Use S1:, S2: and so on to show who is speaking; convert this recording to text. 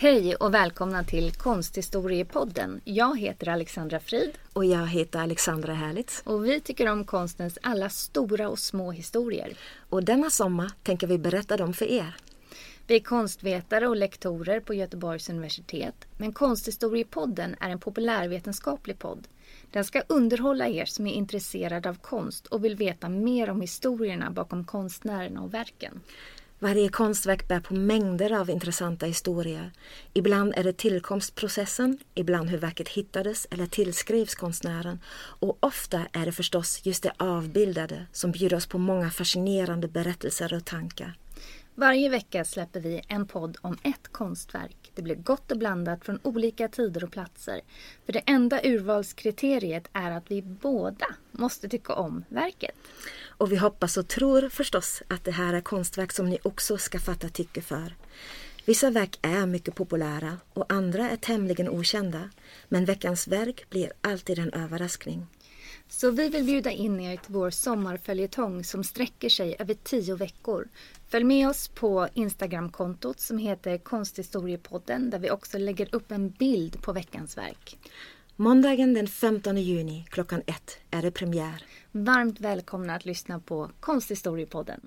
S1: Hej och välkomna till Konsthistoriepodden. Jag heter Alexandra Frid.
S2: Och jag heter Alexandra Härlitz.
S1: Och vi tycker om konstens alla stora och små historier.
S2: Och denna sommar tänker vi berätta dem för er.
S1: Vi är konstvetare och lektorer på Göteborgs universitet. Men Konsthistoriepodden är en populärvetenskaplig podd. Den ska underhålla er som är intresserade av konst och vill veta mer om historierna bakom konstnärerna och verken.
S2: Varje konstverk bär på mängder av intressanta historier. Ibland är det tillkomstprocessen, ibland hur verket hittades eller tillskrivs konstnären och ofta är det förstås just det avbildade som bjuder oss på många fascinerande berättelser och tankar.
S1: Varje vecka släpper vi en podd om ett konstverk. Det blir gott och blandat från olika tider och platser. För det enda urvalskriteriet är att vi båda måste tycka om verket.
S2: Och vi hoppas och tror förstås att det här är konstverk som ni också ska fatta tycke för. Vissa verk är mycket populära och andra är tämligen okända. Men veckans verk blir alltid en överraskning.
S1: Så vi vill bjuda in er till vår sommarföljetong som sträcker sig över tio veckor. Följ med oss på Instagramkontot som heter Konsthistoriepodden där vi också lägger upp en bild på veckans verk.
S2: Måndagen den 15 juni klockan ett är det premiär.
S1: Varmt välkomna att lyssna på Konsthistoriepodden.